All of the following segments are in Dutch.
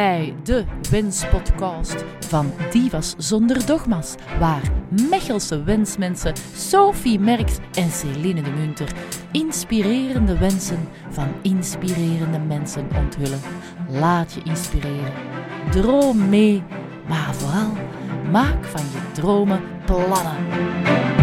Bij de Wenspodcast van Divas Zonder Dogma's, waar Mechelse wensmensen Sophie Merks en Celine de Munter inspirerende wensen van inspirerende mensen onthullen. Laat je inspireren. Droom mee, maar vooral maak van je dromen plannen.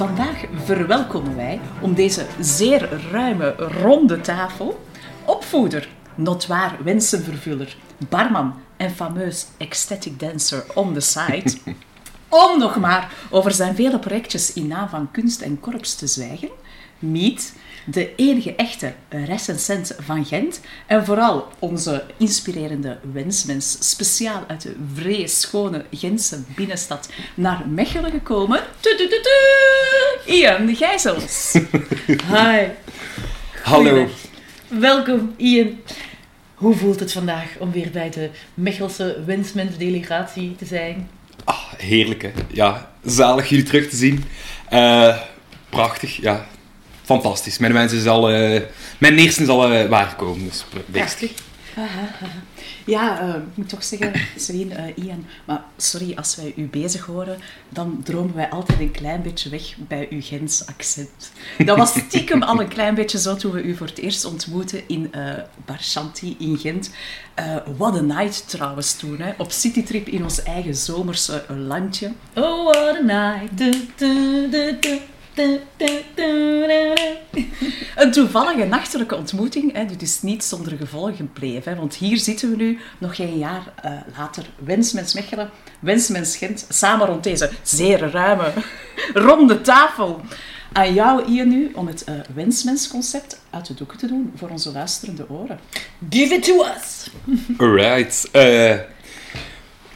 Vandaag verwelkomen wij om deze zeer ruime, ronde tafel opvoeder, notwaar wensenvervuller, barman en fameus ecstatic dancer on the side. om nog maar over zijn vele projectjes in naam van kunst en korps te zwijgen. Meet, de enige echte recensent van Gent. En vooral onze inspirerende wensmens, speciaal uit de vrij schone Gentse binnenstad naar Mechelen gekomen. Tudududu, Ian Gijzels. Hi. Hallo. Welkom, Ian. Hoe voelt het vandaag om weer bij de Mechelse wensmensdelegatie te zijn? Ah, heerlijk, hè. Ja, zalig jullie terug te zien. Eh, prachtig, ja. Fantastisch. Mijn wens is al... eh, mijn eerste is al eh, waargekomen, dus. Prachtig. Ja, eh, ik moet toch zeggen, Celine, Ian, maar sorry, als wij u bezig horen, dan dromen wij altijd een klein beetje weg bij uw Gens accent. Dat was stiekem al een klein beetje zo toen we u voor het eerst ontmoetten in Bar Chanty in Gent. What a night trouwens toen, hè, op citytrip in ons eigen zomerse landje. Oh, what a night. Du, du, du, Een toevallige nachtelijke ontmoeting, hè, dit is niet zonder gevolgen gebleven. Hè, want hier zitten we nu, nog geen jaar eh, later, Wensmens Mechelen, Wensmens Gent, samen rond deze zeer ruime, ronde tafel. Aan jou, Ian, nu, om het eh Wensmens-concept uit de doeken te doen voor onze luisterende oren. Give it to us! Alright. eh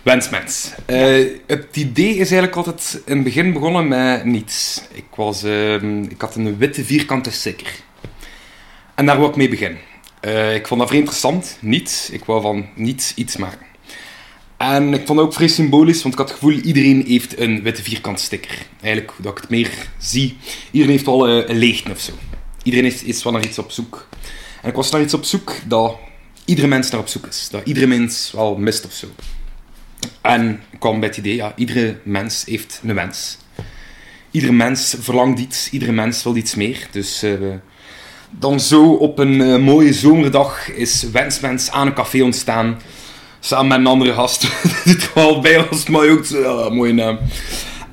wensmens. Eh, het idee is eigenlijk altijd in het begin begonnen met niets. Ik, was, ehm, ik had een witte vierkante sticker. En daar wou ik mee beginnen. Eh, ik vond dat vrij interessant. Niets. Ik wou van niets iets maken. En ik vond het ook vrij symbolisch, want ik had het gevoel iedereen heeft een witte vierkante sticker. Eigenlijk, dat ik het meer zie, iedereen heeft wel een leegte of zo. Iedereen is, is wel naar iets op zoek. En ik was naar iets op zoek dat iedere mens naar op zoek is. Dat iedere mens wel mist of zo. En ik kwam bij het idee, ja, iedere mens heeft een wens. Iedere mens verlangt iets, iedere mens wil iets meer. Dus eh, dan zo op een eh, mooie zomerdag is Wensmens aan een café ontstaan. Samen met een andere gast. Dit kwam bij ons, maar ook zo, mooie naam.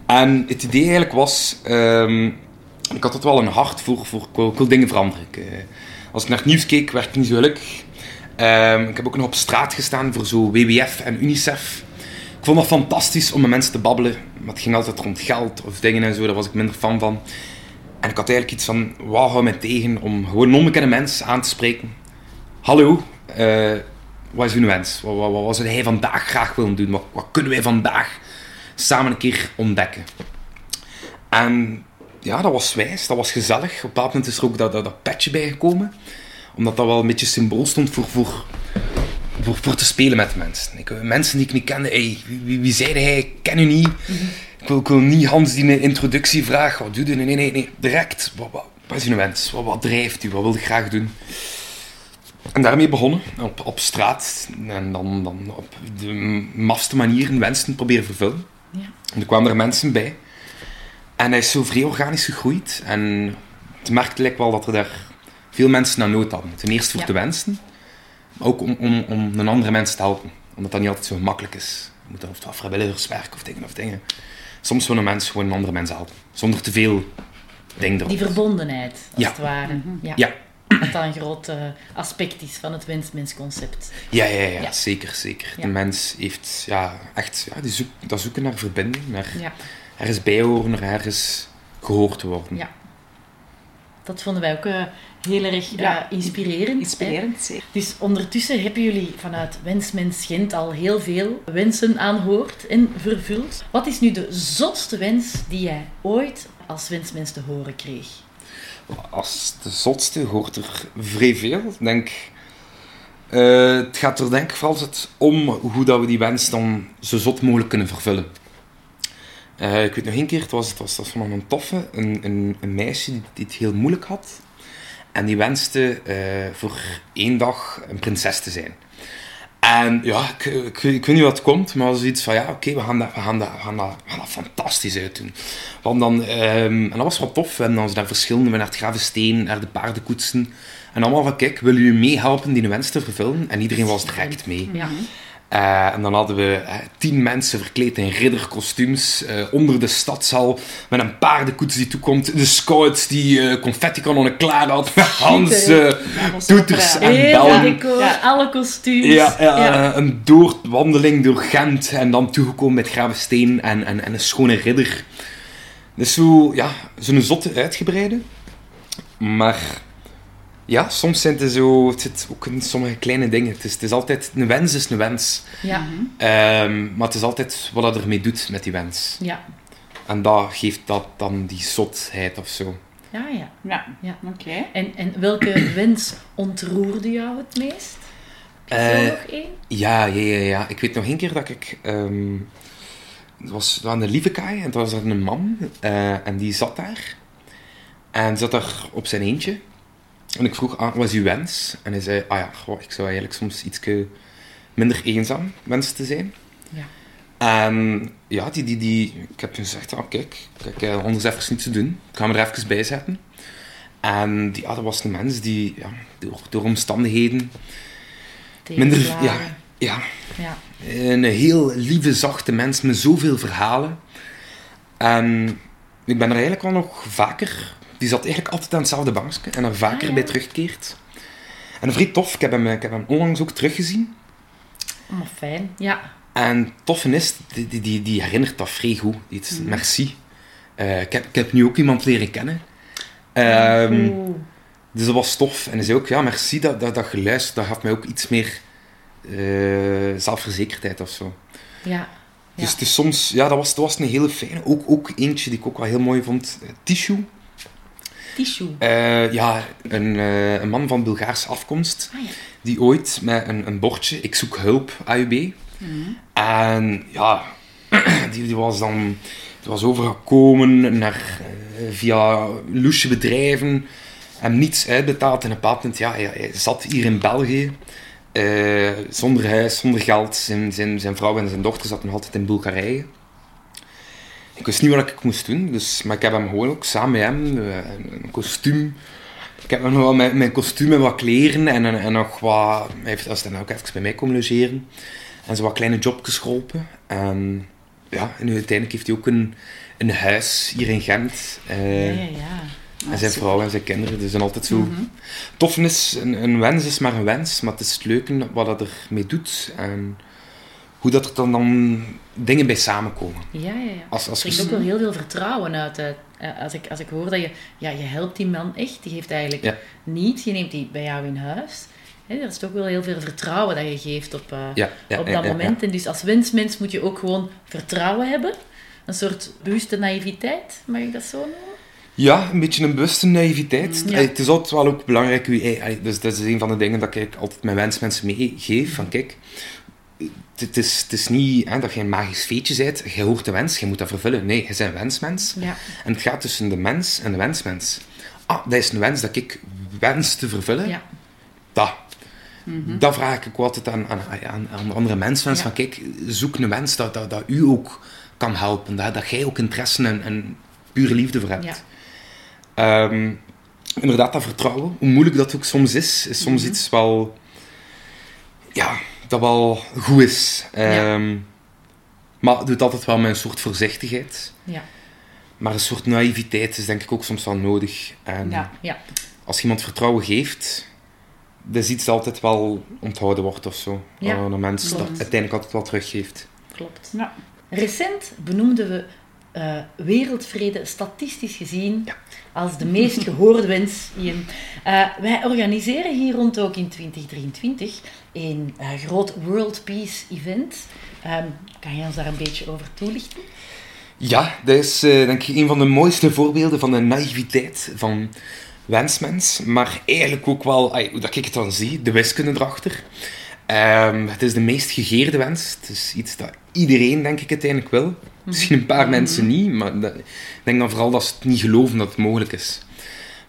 En het idee eigenlijk was... ehm, ik had het wel een hart voor, voor ik, wil, ik wil dingen veranderen. Ik, eh, als ik naar het nieuws keek, werd ik niet zo gelukkig. Ehm, ik heb ook nog op straat gestaan voor zo WWF en UNICEF. Ik vond dat fantastisch om met mensen te babbelen. Maar het ging altijd rond geld of dingen en zo. Daar was ik minder fan van. En ik had eigenlijk iets van, wat hou mij tegen om gewoon onbekende mens aan te spreken. Hallo, eh, wat is uw wens? Wat, wat, wat zou hij vandaag graag willen doen? Wat, wat kunnen wij vandaag samen een keer ontdekken? En ja, dat was wijs, dat was gezellig. Op dat moment is er ook dat, dat, dat petje bijgekomen. Omdat dat wel een beetje symbool stond voor, voor, voor, voor te spelen met de mensen. Ik, eh, mensen die ik niet kende, hey, wie, wie, zei hij? Ik ken u niet. Ik, wil, ik wil niet Hans die een introductie vraagt. Wat doe je? Nee, nee, nee, nee. Direct. Wat, wat, wat is uw wens? Wat, wat drijft u? Wat wil je graag doen? En daarmee begonnen, op, op straat. En dan, dan op de mafste manier wensen proberen vervullen. Ja. En er kwamen er mensen bij. En hij is zo vrij organisch gegroeid. En het merkte lijkt wel dat er daar veel mensen naar nood hadden. Ten eerste voor Ja. te wensen, ook om, om, om een andere mens te helpen. Omdat dat niet altijd zo gemakkelijk is. Je moet dan of vrijwilligerswerk of dingen of dingen. Soms wil een mens gewoon een andere mens helpen. Zonder te veel dingen erop. Die verbondenheid, als Ja. het ware. Ja. Ja. Dat dat een groot eh, aspect is van het wensmensconcept. Ja, ja, ja, Ja. zeker, zeker. Ja. De mens heeft ja, echt ja, die zoek, dat zoeken naar verbinding, naar Ja. ergens bij horen, naar ergens gehoord te worden. Ja. Dat vonden wij ook eh, heel erg eh, Ja. inspirerend. hè. Inspirerend, zeker. Dus ondertussen hebben jullie vanuit Wensmens Gent al heel veel wensen aanhoord en vervuld. Wat is nu de zotste wens die jij ooit als wensmens te horen kreeg? Als de zotste hoort er vrij veel. Ik denk, eh, het gaat er denk ik vooral altijd om hoe dat we die wens dan zo zot mogelijk kunnen vervullen. Eh, ik weet nog één keer, het was, het was, het was van een toffe, een, een, een meisje die, die het heel moeilijk had. En die wenste eh, voor één dag een prinses te zijn. En ja, ik, ik, ik weet niet wat komt, maar zoiets van ja, oké, we, gaan dat, we, gaan dat, we, gaan dat, we gaan dat fantastisch uitdoen. Want dan, ehm, en dat was wat tof, en dan zijn daar verschillende, we naar het Gravensteen, naar de paardenkoetsen. En allemaal van, kijk, willen jullie meehelpen die wens te vervullen? En iedereen was direct mee. Ja. Eh, en dan hadden we eh, tien mensen verkleed in ridderkostuums eh, onder de stadshal met een paardenkoets die toekomt. De scouts die eh, confetti-kanonnen klaar hadden Hans, eh, toeters en bellen. decor, Ja. alle kostuums. Ja, ja, Ja. een doorwandeling door Gent en dan toegekomen met Gravensteen en, en, en een schone ridder. Dus zo, ja, zo'n zotte uitgebreide. Maar ja, soms zijn het zo, het zit ook in sommige kleine dingen. Het is, het is altijd, een wens is een wens. Ja. Ehm, maar het is altijd wat dat ermee doet met die wens. Ja. En dat geeft dat dan die zotheid of zo. Ja, ja. Ja, Ja. oké. En, en welke wens ontroerde jou het meest? Heb je Eh, zo nog één? Ja, ja, ja, ja. Ik weet nog één keer dat ik... ehm, het was aan de Lievekaai en het was er een man eh, en die zat daar. En zat daar op zijn eentje. En ik vroeg, ah, wat is uw wens? En hij zei, ah ja, goh, ik zou eigenlijk soms iets minder eenzaam wensen te zijn. Ja. En ja, die, die, die, ik heb gezegd, ah, kijk, kijk, eh, anders even niets te doen. Ik ga me er even bij zetten. En die, ja, dat was een mens die ja, door, door omstandigheden minder... Ja, ja, Ja. een heel lieve, zachte mens met zoveel verhalen. En ik ben er eigenlijk wel nog vaker... Die zat eigenlijk altijd aan hetzelfde bankje en er vaker Ah, ja. bij terugkeert. En vrij tof, ik heb, hem, ik heb hem onlangs ook teruggezien. Maar fijn. Ja. En toffe is, die, die, die, die herinnert dat vrij goed. Die is, merci. Eh, ik, heb, ik heb nu ook iemand leren kennen. Ehm, Oeh. dus dat was tof. En hij zei ook, ja, merci dat, dat, dat je luistert. Dat gaf mij ook iets meer eh, zelfverzekerdheid of zo. Ja. Ja. Dus het is soms, ja, dat was, dat was een hele fijne. Ook, ook eentje die ik ook wel heel mooi vond. eh, Tissue. Tissue. Eh, ja, een, eh, een man van Bulgaarse afkomst. Ah, ja. Die ooit met een, een bordje, ik zoek hulp, AUB. En ja, die, die was dan was overgekomen naar, eh, via loesje bedrijven. Hem niets uitbetaald en op een bepaald moment, ja, hij, hij zat hier in België. zonder huis, zonder geld. Zijn, zijn, zijn vrouw en zijn dochter zaten nog altijd in Bulgarije. Ik wist niet wat ik moest doen, dus, maar ik heb hem gewoon ook samen met hem eh, een, kostuum. Ik heb hem nog wel mijn, mijn kostuum en wat kleren en, en, en nog wat. Hij heeft als dan ook even bij mij komen logeren. En zo wat kleine jobjes geholpen. En ja, en nu uiteindelijk heeft hij ook een, een huis hier in Gent. eh, Ja, ja, ja. en zijn vrouw en zijn kinderen. Dus zijn altijd zo. Tof is, een, een wens is maar een wens, maar het is het leuke wat dat ermee doet. En hoe dat er dan, dan dingen bij samenkomen. Ja, ja, ja. Als, als Er is ook wel heel veel vertrouwen uit. eh, als, ik, als ik hoor dat je... Ja, je helpt die man echt. Die heeft eigenlijk Ja. niet... Je neemt die bij jou in huis. Hè, er is toch wel heel veel vertrouwen dat je geeft op, eh, ja, ja, op dat moment. En dus als wensmens moet je ook gewoon vertrouwen hebben. Een soort bewuste naïviteit, mag ik dat zo noemen? Ja, een beetje een bewuste naïviteit. Ja. Eh, Het is altijd wel ook belangrijk. Dus dat is een van de dingen dat ik altijd mijn wensmensen meegeef. Van kijk, het- is, het is niet hè, dat je een magisch feetje bent. Je hoort de wens, je moet dat vervullen. Nee, je bent een wensmens. Ja. En het gaat tussen de mens en de wensmens. Ah, dat is een wens dat ik wens te vervullen. Ja. Dat. Dat vraag ik ook altijd aan, aan, aan, aan andere mensen. Ja. Van kijk, zoek een wens dat, dat, dat u ook kan helpen. Dat, dat jij ook interesse en, en pure liefde voor hebt. Ja. Ehm, inderdaad, dat vertrouwen, hoe moeilijk dat ook soms is, is soms Mhm. iets wel... Ja, dat wel goed is. Ehm, Maar het doet altijd wel met een soort voorzichtigheid. Ja. Maar een soort naïviteit is denk ik ook soms wel nodig. En Ja. Ja. als iemand vertrouwen geeft, dat is iets dat altijd wel onthouden wordt of zo. Ja, een mens dat uiteindelijk altijd wel teruggeeft. Klopt. Ja. Recent benoemden we eh, wereldvrede statistisch gezien Ja. als de meest gehoorde wens. Ian. Eh, wij organiseren hier rond ook in 2023 een eh, groot World Peace Event. Ehm, kan je ons daar een beetje over toelichten? Ja, dat is eh, denk ik een van de mooiste voorbeelden van de naïviteit van wensmens. Maar eigenlijk ook wel, hoe dat ik het dan zie, de wiskunde erachter. Ehm, het is de meest gegeerde wens. Het is iets dat iedereen, denk ik, uiteindelijk wil. Misschien een paar mensen niet, maar dat- ik denk dan vooral dat ze het niet geloven dat het mogelijk is.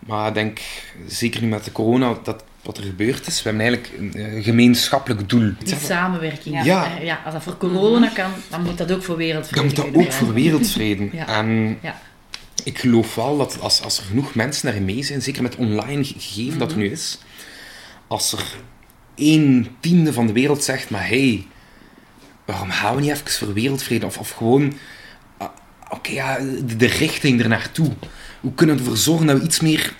Maar ik denk, zeker nu met de corona, dat wat er gebeurd is, we hebben eigenlijk een eh, gemeenschappelijk doel. Die samenwerking. Ja. Eh, ja, als dat voor corona kan, dan moet dat ook voor wereldvrede Dan moet dat ook voor wereldvrede. Ja. En Ja. ik geloof wel dat als, als er genoeg mensen daarin mee zijn, zeker met online ge- gegeven dat er Mhm. nu is, als er één tiende van de wereld zegt, maar hey, waarom gaan we niet even voor wereldvrede? Of, of gewoon, ah, oké, ja, de, de richting ernaartoe. Hoe kunnen we ervoor zorgen dat we iets meer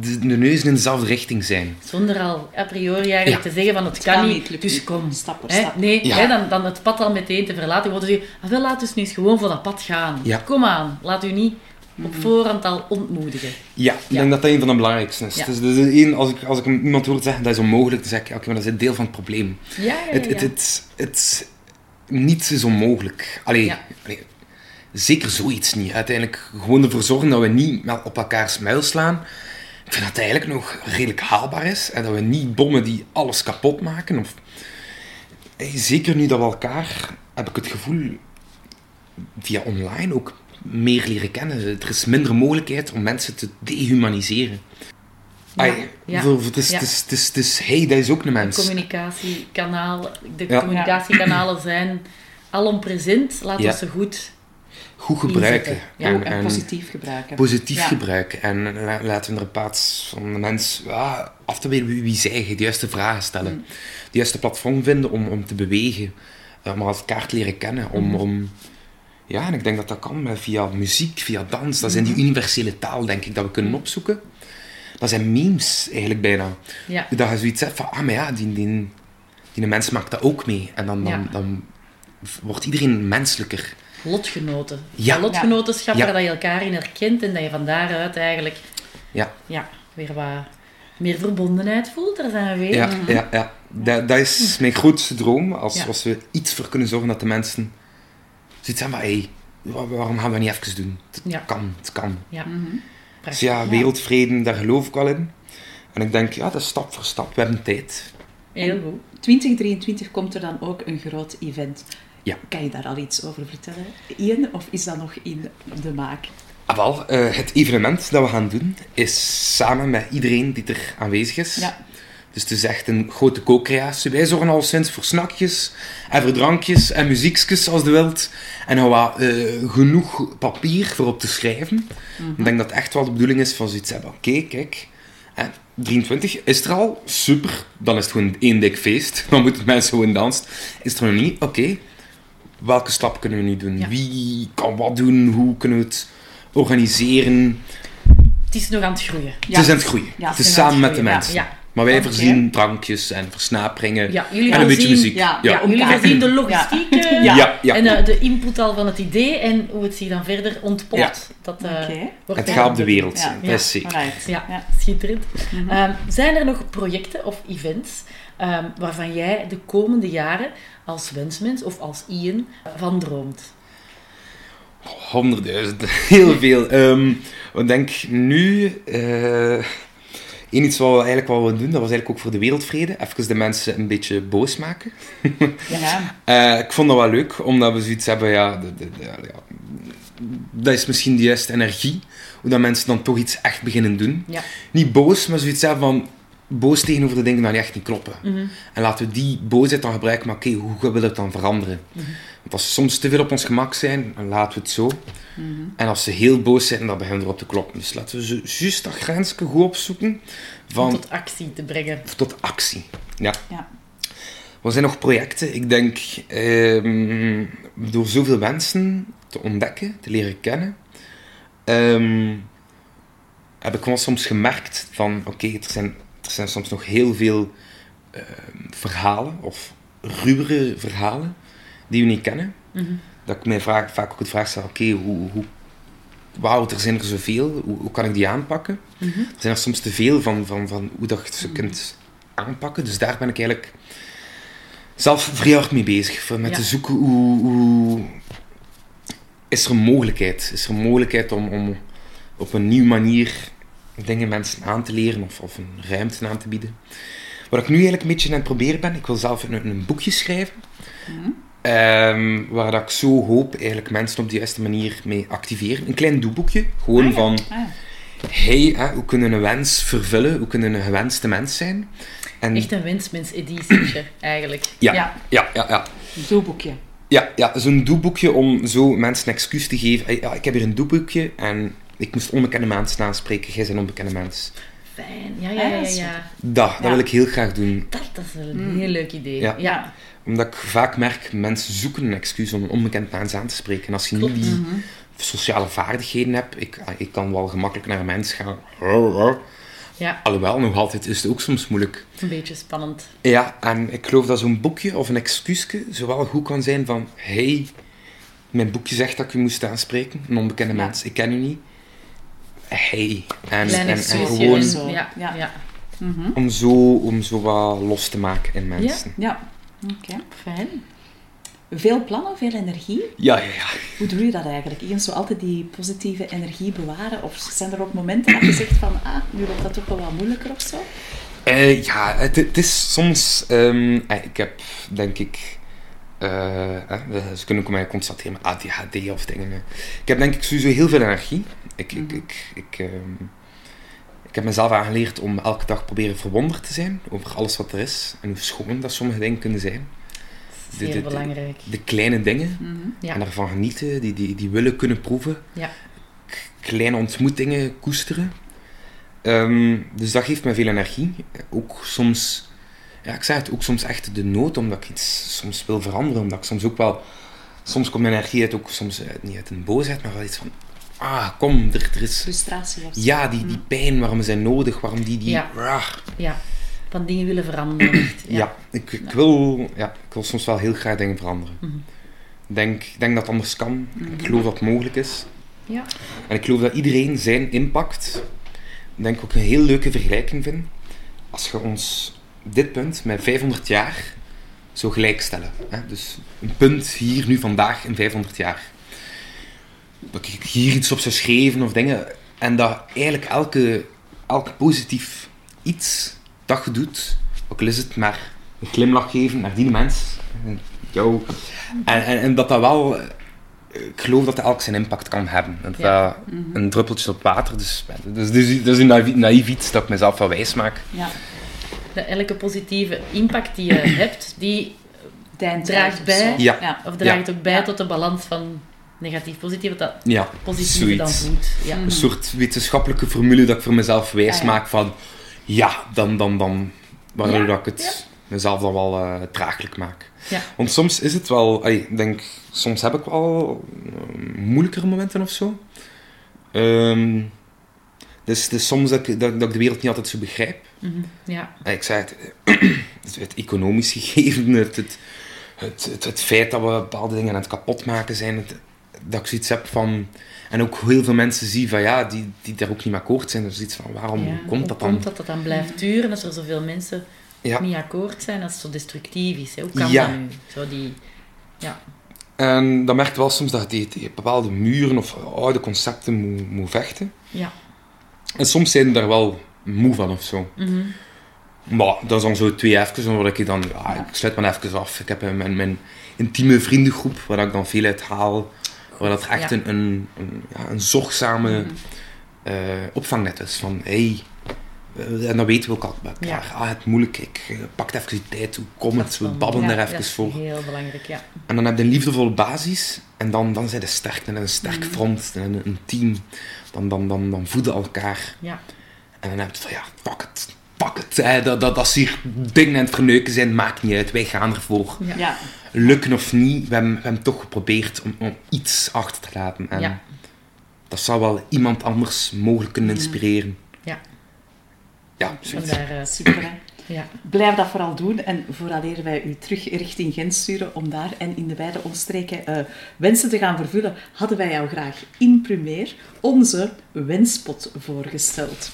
de, de neuzen in dezelfde richting zijn? Zonder al a priori eigenlijk Ja. te zeggen van het, kan, kan niet, niet, lukt dus kom. Stap voor Hè? stap. Nee, Ja. hè, dan, dan het pad al meteen te verlaten. Te zeggen, ah, wel, laat dus nu eens gewoon voor dat pad gaan. Ja. Kom aan, laat u niet op voorhand al ontmoedigen. Ja, ik Ja. denk dat dat een van de belangrijkste is. Ja. Dus, dus één, als ik, als ik iemand hoor zeggen dat is onmogelijk, dan zeg ik, oké, maar dat is een deel van het probleem. Ja, ja, Het, het, het, het, niets is onmogelijk. Allee, Ja. allee, zeker zoiets niet. Uiteindelijk gewoon ervoor zorgen dat we niet op elkaars muil slaan. Ik vind dat het eigenlijk nog redelijk haalbaar is. En dat we niet bommen die alles kapot maken. Of, zeker nu dat we elkaar, heb ik het gevoel, via online ook meer leren kennen. Er is minder mogelijkheid om mensen te dehumaniseren. Ja, Ai, Het is, ja. het is, het is, het is, hey, dat is ook een mens. communicatiekanaal, de Ja. communicatiekanalen zijn alom present. Laten we ze goed Goed gebruiken. Ja, En- en, en- positief gebruiken. positief Ja. gebruiken. En la- laten we er in plaats van de mens af te weten wie, wie zij, de juiste vragen stellen. Mm. De juiste platform vinden om, om te bewegen. eh, Om elkaar te leren kennen. Om, Mm-hmm. om, ja, en ik denk dat dat kan met, via muziek, via dans. Dat zijn die Mm-hmm. universele taal, denk ik, dat we kunnen opzoeken. Dat zijn memes, eigenlijk bijna. Ja. Dat je zoiets hebt van, ah, maar ja, die, die, die mens maakt dat ook mee. En dan, dan, dan wordt iedereen menselijker. Lotgenoten. Ja. Lotgenotenschap waar dat je elkaar in herkent en dat je van daaruit eigenlijk Ja. ja, weer wat meer verbondenheid voelt. Daar zijn we weer. Ja, ja, ja. Dat, dat is mijn grootste droom. Als, Ja. als we iets voor kunnen zorgen dat de mensen zoiets hebben van, hey, wa- waarom gaan we dat niet even doen? Het Ja. kan, het kan. Ja. Mhm. Dus ja, wereldvrede, daar geloof ik wel in. En ik denk, ja, dat is stap voor stap. We hebben tijd. Heel goed. 2023 komt er dan ook een groot event. Ja. Kan je daar al iets over vertellen, Ian? Of is dat nog in de maak? Ah, wel, eh, het evenement dat we gaan doen is samen met iedereen die er aanwezig is. Ja. Dus het is echt een grote co-creatie. Wij zorgen al sinds voor snakjes en voor drankjes en muziekjes als de wilt. En nou wat, eh, genoeg papier voor op te schrijven. Ik denk dat het echt wel de bedoeling is van zoiets hebben. Oké, kijk. En 23 is er al. Super. Dan is het gewoon één dik feest. Dan moeten mensen gewoon dansen. Is er nog niet? Oké. Welke stap kunnen we nu doen? Ja. Wie kan wat doen? Hoe kunnen we het organiseren? Het is nog aan het groeien. Het is aan het groeien. Ja, het is samen het met de mensen. Ja. Maar wij voorzien drankjes en versnaperingen. Ja, en een beetje muziek. ja, ja. Ja, jullie voorzien de logistiek eh, Ja. Ja, ja. en eh, de input al van het idee en hoe het zich dan verder ontpopt. Ja. Dat, eh, wordt Het gaat op de wereld Ja. zijn. Ja. Dat is zeker. Ja. schitterend. Mhm. Ehm, zijn er nog projecten of events ehm, waarvan jij de komende jaren als wensmens of als Ian van droomt? Honderdduizend, heel veel. Ehm, ik denk nu, eh één iets wat we eigenlijk wel willen doen, dat was eigenlijk ook voor de wereldvrede. Even de mensen een beetje boos maken. Ja. Eh, ik vond dat wel leuk, omdat we zoiets hebben, ja, de, de, de- ja, dat is misschien de juiste energie, hoe dat mensen dan toch iets echt beginnen doen. Ja. Niet boos, maar zoiets hebben van boos tegenover de dingen die echt niet kloppen. Mhm. En laten we die boosheid dan gebruiken, maar oké, hoe gaan we dat dan veranderen? Mhm. Want als ze soms te veel op ons gemak zijn, dan laten we het zo. Mhm. En als ze heel boos zijn, dan beginnen we erop te kloppen. Dus laten we zo juist dat grensje goed opzoeken Om van tot actie te brengen. tot actie. Ja. Ja. Wat zijn nog projecten? Ik denk, ehm, door zoveel mensen te ontdekken, te leren kennen, ehm, heb ik wel soms gemerkt van, oké, er, zijn, er zijn soms nog heel veel ehm, verhalen, of ruwere verhalen, die we niet kennen. Mhm. Dat ik mij vaak, vaak ook het vraag stel, oké, hoe, hoe, wauw, er zijn er zoveel, hoe, hoe kan ik die aanpakken? Mhm. Er zijn er soms te veel van, van, van hoe dat je ze kunt aanpakken. Dus daar ben ik eigenlijk zelf vrij hard mee bezig. Met Ja. te zoeken hoe, hoe... Is er een mogelijkheid? Is er een mogelijkheid om, om op een nieuwe manier dingen mensen aan te leren of, of een ruimte aan te bieden? wat ik nu eigenlijk een beetje aan het proberen ben, ik wil zelf een, een boekje schrijven. Ehm, waar dat ik zo hoop eigenlijk mensen op de juiste manier mee activeren. Een klein doeboekje, gewoon Ah, ja. van... Ah. Hey, hè, hoe kunnen we een wens vervullen? Hoe kunnen we een gewenste mens zijn? En Echt een wensmens-editietje, eigenlijk. ja, Ja. ja, ja, ja. Doelboekje. Ja, ja zo'n doeboekje om zo mensen een excuus te geven. Hey, Ja, ik heb hier een doeboekje en ik moest onbekende mensen aanspreken. Jij bent een onbekende mens. Fijn. Ja, ja, ja, ja. ja. Dat, dat Ja. wil ik heel graag doen. Dat, dat is een heel leuk idee. Ja. ja. Omdat ik vaak merk, mensen zoeken een excuus om een onbekend mens aan te spreken. En als je niet die sociale vaardigheden hebt, ik, ah, ik kan wel gemakkelijk naar een mens gaan. Ja, Alhoewel, nog altijd is het ook soms moeilijk. een beetje spannend. Ja, en ik geloof dat zo'n boekje of een excuusje zowel goed kan zijn van hey, mijn boekje zegt dat ik u moest aanspreken, een onbekende Ja. mens, ik ken u niet. Hey. En, en, en gewoon Zo, Ja, ja. ja. Mhm. om zo, om zo wat los te maken in mensen. Ja, oké. Fijn. Veel plannen, veel energie. Ja, ja, ja. Hoe doe je dat eigenlijk? Ian, zo altijd die positieve energie bewaren? Of zijn er ook momenten dat je zegt van, ah, nu loopt dat toch wel wat moeilijker of zo? Eh, ja, het, het is soms... ehm, eh, ik heb, denk ik... eh, eh, ze kunnen ook mij constateren met ADHD of dingen. Ik heb denk ik sowieso heel veel energie. Ik, ik, Mhm. ik, ik, ehm, ik heb mezelf aangeleerd om elke dag proberen verwonderd te zijn over alles wat er is. En hoe schoon dat sommige dingen kunnen zijn. De- de- de- belangrijk. De kleine dingen. Mhm. Ja. En daarvan genieten, die, die, die willen kunnen proeven. Ja. Kleine ontmoetingen koesteren. Ehm, dus dat geeft mij veel energie. Ook soms, ja, ik zeg het, ook soms echt de nood omdat ik iets soms wil veranderen. Omdat ik soms ook wel, soms komt mijn energie uit, ook soms uit, niet uit een boosheid, maar wel iets van, ah, kom, er, er is, Frustratie of zo. ja, die, die pijn, waarom zijn nodig, waarom die, die, Ja. ah, Ja. Van dingen willen veranderen. Echt. ja, Ja. ik, ik, wil, ja, ik wil soms wel heel graag dingen veranderen. Mhm. Ik denk, ik denk dat het anders kan. Ik geloof dat het mogelijk is. Ja. En ik geloof dat iedereen zijn impact, denk ik ook een heel leuke vergelijking vind. Als je ons dit punt met 500 jaar zou gelijkstellen. Hè? Dus een punt hier nu vandaag in 500 jaar. Dat ik hier iets op zou schrijven of dingen. En dat eigenlijk elke, elke positief iets dat je doet, ook al is het maar een glimlach geven naar die mens, en jou. En, en, en dat dat wel ik geloof dat elk zijn impact kan hebben. En dat Ja. dat een druppeltje op water. Dus, dus, dus, dus een naïef, naïef iets dat ik mezelf wel wijs maak. Ja, Dat elke positieve impact die je hebt, die Draagt bij. Ja. ja. of draagt ook bij Ja. tot de balans van negatief-positief, wat dat Ja, positieve dan voelt. Ja. Een soort wetenschappelijke formule dat ik voor mezelf wijs Ah, ja. maak van ja, dan, dan, dan. Waardoor Ja, dat ik het mezelf dan wel eh draaglijk maak. Ja. Want soms is het wel, ik denk, soms heb ik wel eh, moeilijkere momenten of zo. Ehm, dus, dus soms dat ik, dat, dat ik de wereld niet altijd zo begrijp. Mhm. ja. En ik zei het, het, het economisch gegeven, het, het, het, het, het feit dat we bepaalde dingen aan het kapot maken zijn, het- dat ik zoiets heb van... En ook heel veel mensen zie van ja, die, die daar ook niet mee akkoord zijn. Dus iets van waarom Ja, komt dat dan? komt dat dat dan blijft duren als er zoveel mensen Ja. niet akkoord zijn, als het zo destructief is? Hè? Hoe kan Ja. dat nu? Zo die... Ja. En dan merk je wel soms dat je tegen bepaalde muren of oude concepten moet, moet vechten. Ja. En soms zijn daar wel moe van of zo. Mhm. Maar dat is dan zo twee even, dan word ik dan, ik sluit me even af. Ik heb mijn, mijn intieme vriendengroep, waar ik dan veel uit haal. Waar dat echt Ja. een, een, een, ja, een zorgzame eh, opvangnet is. Van, hey, eh, en dan weten we ook al elkaar. Ah, het moeilijk, ik eh, pak even die tijd, hoe komt Dat het, we babbelen ja, daar dat even voor. heel belangrijk, ja. En dan heb je een liefdevolle basis. En dan, dan zijn de sterk. En een sterk front. En een, een team. Dan, dan, dan, dan voeden elkaar. Ja. En dan heb je van, ja, fuck it. Fuck it. hè. Dat, dat, als hier dingen aan het verneuken zijn, maakt niet uit. Wij gaan ervoor. Ja. Lukken of niet, we hebben, we hebben toch geprobeerd om, om iets achter te laten. En Ja. dat zou wel iemand anders mogelijk kunnen inspireren. Ja. Ja, zoiets. Eh, Super, hè? ja. Blijf dat vooral doen en vooraleer wij u terug richting Gent sturen om daar en in de beide omstreken eh, wensen te gaan vervullen, hadden wij jou graag in primeer onze wenspot voorgesteld.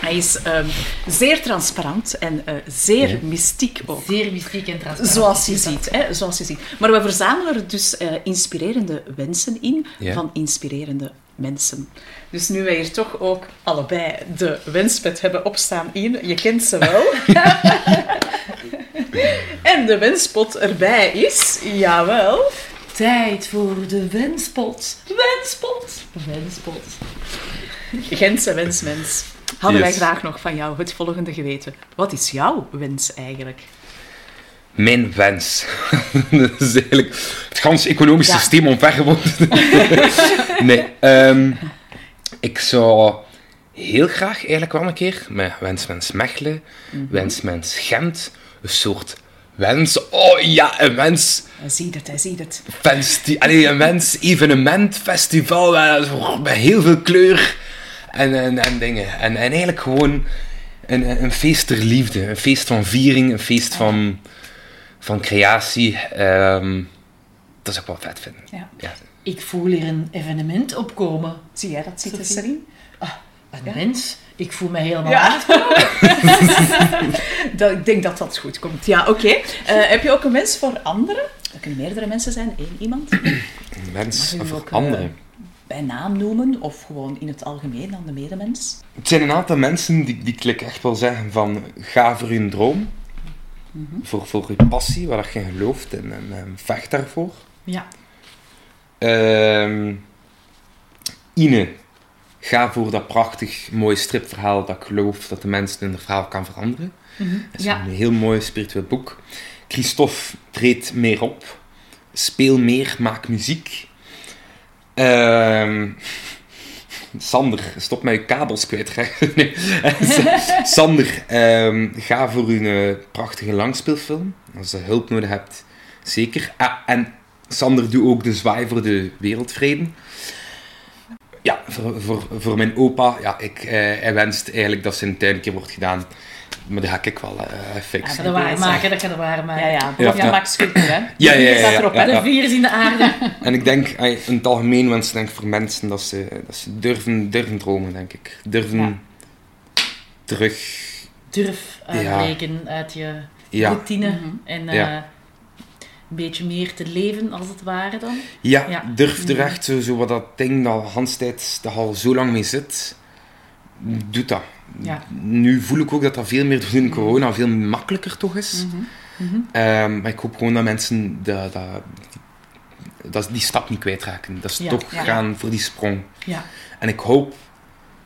Hij is ehm, zeer transparant en eh, zeer Ja. mystiek ook. Zeer mystiek en transparant. Zoals je ziet, hè, zoals je ziet. Maar we verzamelen er dus eh, inspirerende wensen in Ja. van inspirerende mensen. Dus nu wij hier toch ook allebei de wenspet hebben opstaan in, je kent ze wel. en de wenspot erbij is, jawel, Tijd voor de wenspot. Wenspot. Wenspot. Gentse wensmens. Hadden wij graag nog van jou het volgende geweten. Wat is jouw wens eigenlijk? Mijn wens. dat is eigenlijk het ganse economische Ja. systeem omvergeworpen. nee, ehm, ik zou heel graag eigenlijk wel een keer met Wensmens Mechelen, Wensmens Gent, een soort wens... Oh ja, een wens... Hij ziet het, hij ziet het. Festi allee, een wens evenement, festival, met heel veel kleur en, en, en dingen. En, en eigenlijk gewoon een, een feest der liefde, een feest van viering, een feest van, van creatie. Ehm, dat zou ik wel vet vinden. Ja. Ja. Ik voel hier een evenement opkomen. Zie jij dat Sophie? Serine? Een Ja. mens. Ik voel me helemaal Ja. Dat, ik denk dat dat goed komt. Ja, oké. Eh, heb je ook een wens voor anderen? Dat kunnen meerdere mensen zijn, één iemand. Een wens u voor eh, anderen. Bij naam noemen of gewoon in het algemeen aan de medemens. Het zijn een aantal mensen die, die ik echt wel zeggen van ga voor je droom. Mhm. Voor, voor je passie, waar je gelooft en, en, en vecht daarvoor. Ja. Ehm, Ine, ga voor dat prachtig mooie stripverhaal dat ik geloof dat de mensen in het verhaal kan veranderen. Dat is Ja. een heel mooi spiritueel boek. Christophe, treed meer op. Speel meer, maak muziek. Ehm, Sander, stop je kabels kwijt. Sander, ehm, ga voor een eh, prachtige langspeelfilm. Als je hulp nodig hebt, zeker. Ah, en Sander, doe ook de zwaai voor de wereldvrede. Ja, voor, voor, voor mijn opa, ja, ik, eh, hij wenst eigenlijk dat zijn tuin een keer wordt gedaan. Maar dat ga ik wel eh Ja, fixen. dat waar maken, dat kan er waar maken. Ja, ja, Ja. maakt sculptuur, hè? Ja, ja, ja, ja, erop, ja? De ja. vier is in de aarde. En ik denk, in het algemeen wens denk voor mensen dat ze, dat ze durven, durven dromen, denk ik. Durven Ja. terug... Durf uitbreken uit je Ja, routine Mhm. en eh, Ja. een beetje meer te leven, als het ware dan. ja, Ja. durf er Mhm. echt zo, zo wat dat ding dat Hans tijd dat al zo lang mee zit, doet dat. Ja. Nu voel ik ook dat dat veel meer door in corona veel makkelijker toch is. Mhm. Mhm. Ehm, maar ik hoop gewoon dat mensen dat, dat, die, dat die stap niet kwijtraken. Dat ze Ja, toch ja. gaan voor die sprong. Ja. En ik hoop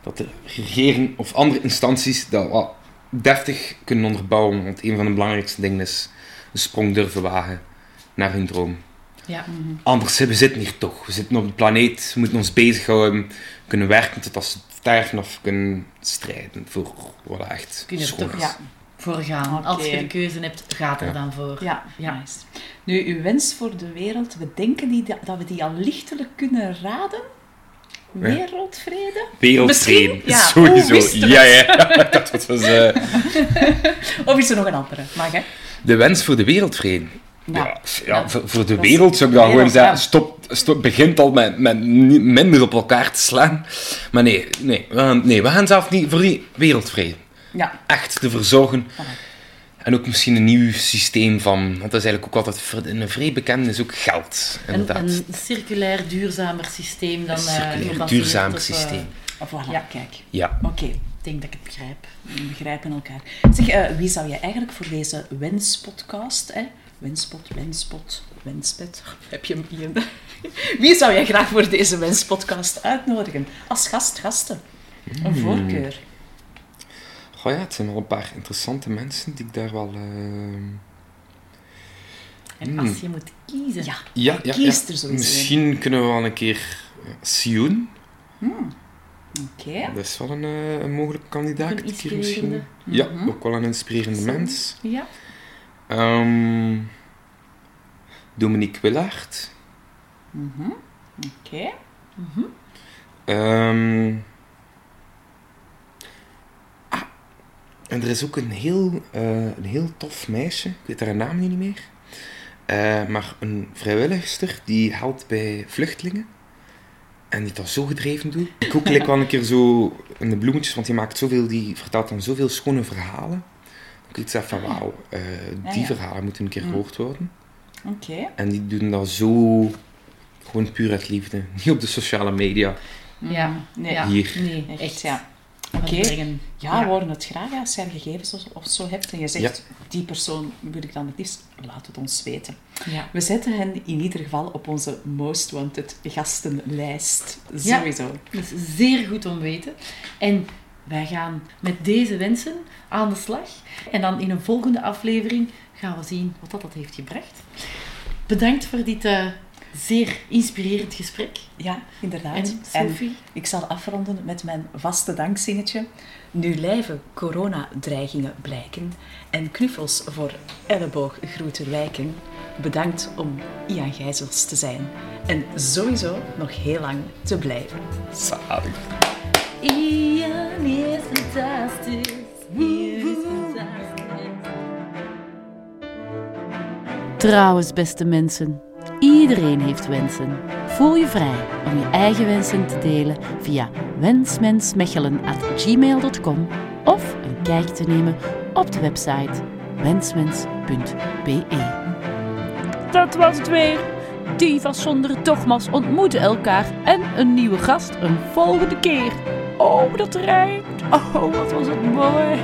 dat de regering of andere instanties dat wat deftig kunnen onderbouwen. Want een van de belangrijkste dingen is een sprong durven wagen naar hun droom. Ja. Mhm. Anders, we zitten hier toch. We zitten op de planeet, we moeten ons bezighouden. We kunnen werken tot als we sterven of kunnen strijden voor wat echt Kun je er schoon toch is. Ja. voor gaan. Als je de keuze hebt, gaat er Ja. dan voor. Ja, Ja. nice. Nu, uw wens voor de wereld, we denken die, dat we die al lichtelijk kunnen raden. Wereldvrede? Wereldvrede, Misschien, ja. sowieso. Ja, ja. Dat, was eh, Of is er nog een andere? Mag, hè? de wens voor de wereldvrede. Ja. Ja, ja, voor, de wereld zou ik dan gewoon zeggen, stop, stop, begint al met, minder op elkaar te slaan. Maar nee, nee, we gaan, nee, we gaan zelf niet voor die wereldvrede. Ja. Echt te verzorgen. En ook misschien een nieuw systeem van, want dat is eigenlijk ook altijd, een vrij bekend is ook geld, Een, inderdaad. een circulair duurzamer systeem dan Een eh, circulair op, eh, systeem. Voilà, Ja. kijk. Ja. Oké, ik denk dat ik het begrijp. we begrijpen elkaar. Zeg, eh, wie zou je eigenlijk voor deze wenspodcast, hè? Wenspot, wenspot, wenspet, heb je hem hier? Wie zou jij graag voor deze wenspodcast uitnodigen? Als gast, gasten. Een Hmm. voorkeur. Goh ja, het zijn wel een paar interessante mensen die ik daar wel... eh, En Hmm. als je moet kiezen. Ja, Ja, ja, kiest ja. er Misschien kunnen we wel een keer eh, Sioen. oké. Dat is wel een, eh, een mogelijke kandidaat. Een misschien-. Ja, ook wel een inspirerende Zo. mens. Ja. Ehm, Dominique Willaert. Mhm. Oké. Ehm, ah, en er is ook een heel, eh, een heel tof meisje, ik weet haar naam nu niet meer. Eh, maar een vrijwilligster die helpt bij vluchtelingen. En die dat zo gedreven doet. Ik ook wel een keer zo in de bloemetjes, want die maakt zoveel, die vertelt dan zoveel schone verhalen. Ik iets zeg van wauw, eh, die ja. verhalen moeten een keer Mm. gehoord worden. Oké. En die doen dat zo gewoon puur uit liefde. Niet op de sociale media. Ja. Mm, Nee. Ja. Hier. Nee, Echt, echt. ja. Oké. brengen. Ja, Ja. we horen het graag als je er gegevens of- of zo hebt en je zegt, die persoon wil ik dan het liefst, laat het ons weten. Ja. We zetten hen in ieder geval op onze Most Wanted gastenlijst. Ja. Sowieso. Dat is zeer goed om te weten. En wij gaan met deze wensen aan de slag. En dan in een volgende aflevering gaan we zien wat dat, dat heeft gebracht. Bedankt voor dit eh, zeer inspirerend gesprek. Ja, inderdaad. En En Sophie? ik zal afronden met mijn vaste dankzinnetje. Nu lijven coronadreigingen blijken en knuffels voor ellebooggroeten wijken. Bedankt om Ian Gijzels te zijn en sowieso nog heel lang te blijven. Zalig. Ian is fantastisch. Is. Trouwens, beste mensen, iedereen heeft wensen. Voel je vrij om je eigen wensen te delen via wensmensmechelen.gmail.com of een kijk te nemen op de website wensmens.be. Dat was het weer. Divas zonder dogma's ontmoeten elkaar en een nieuwe gast een volgende keer. Oh, dat rijmt. Oh, wat was het mooi.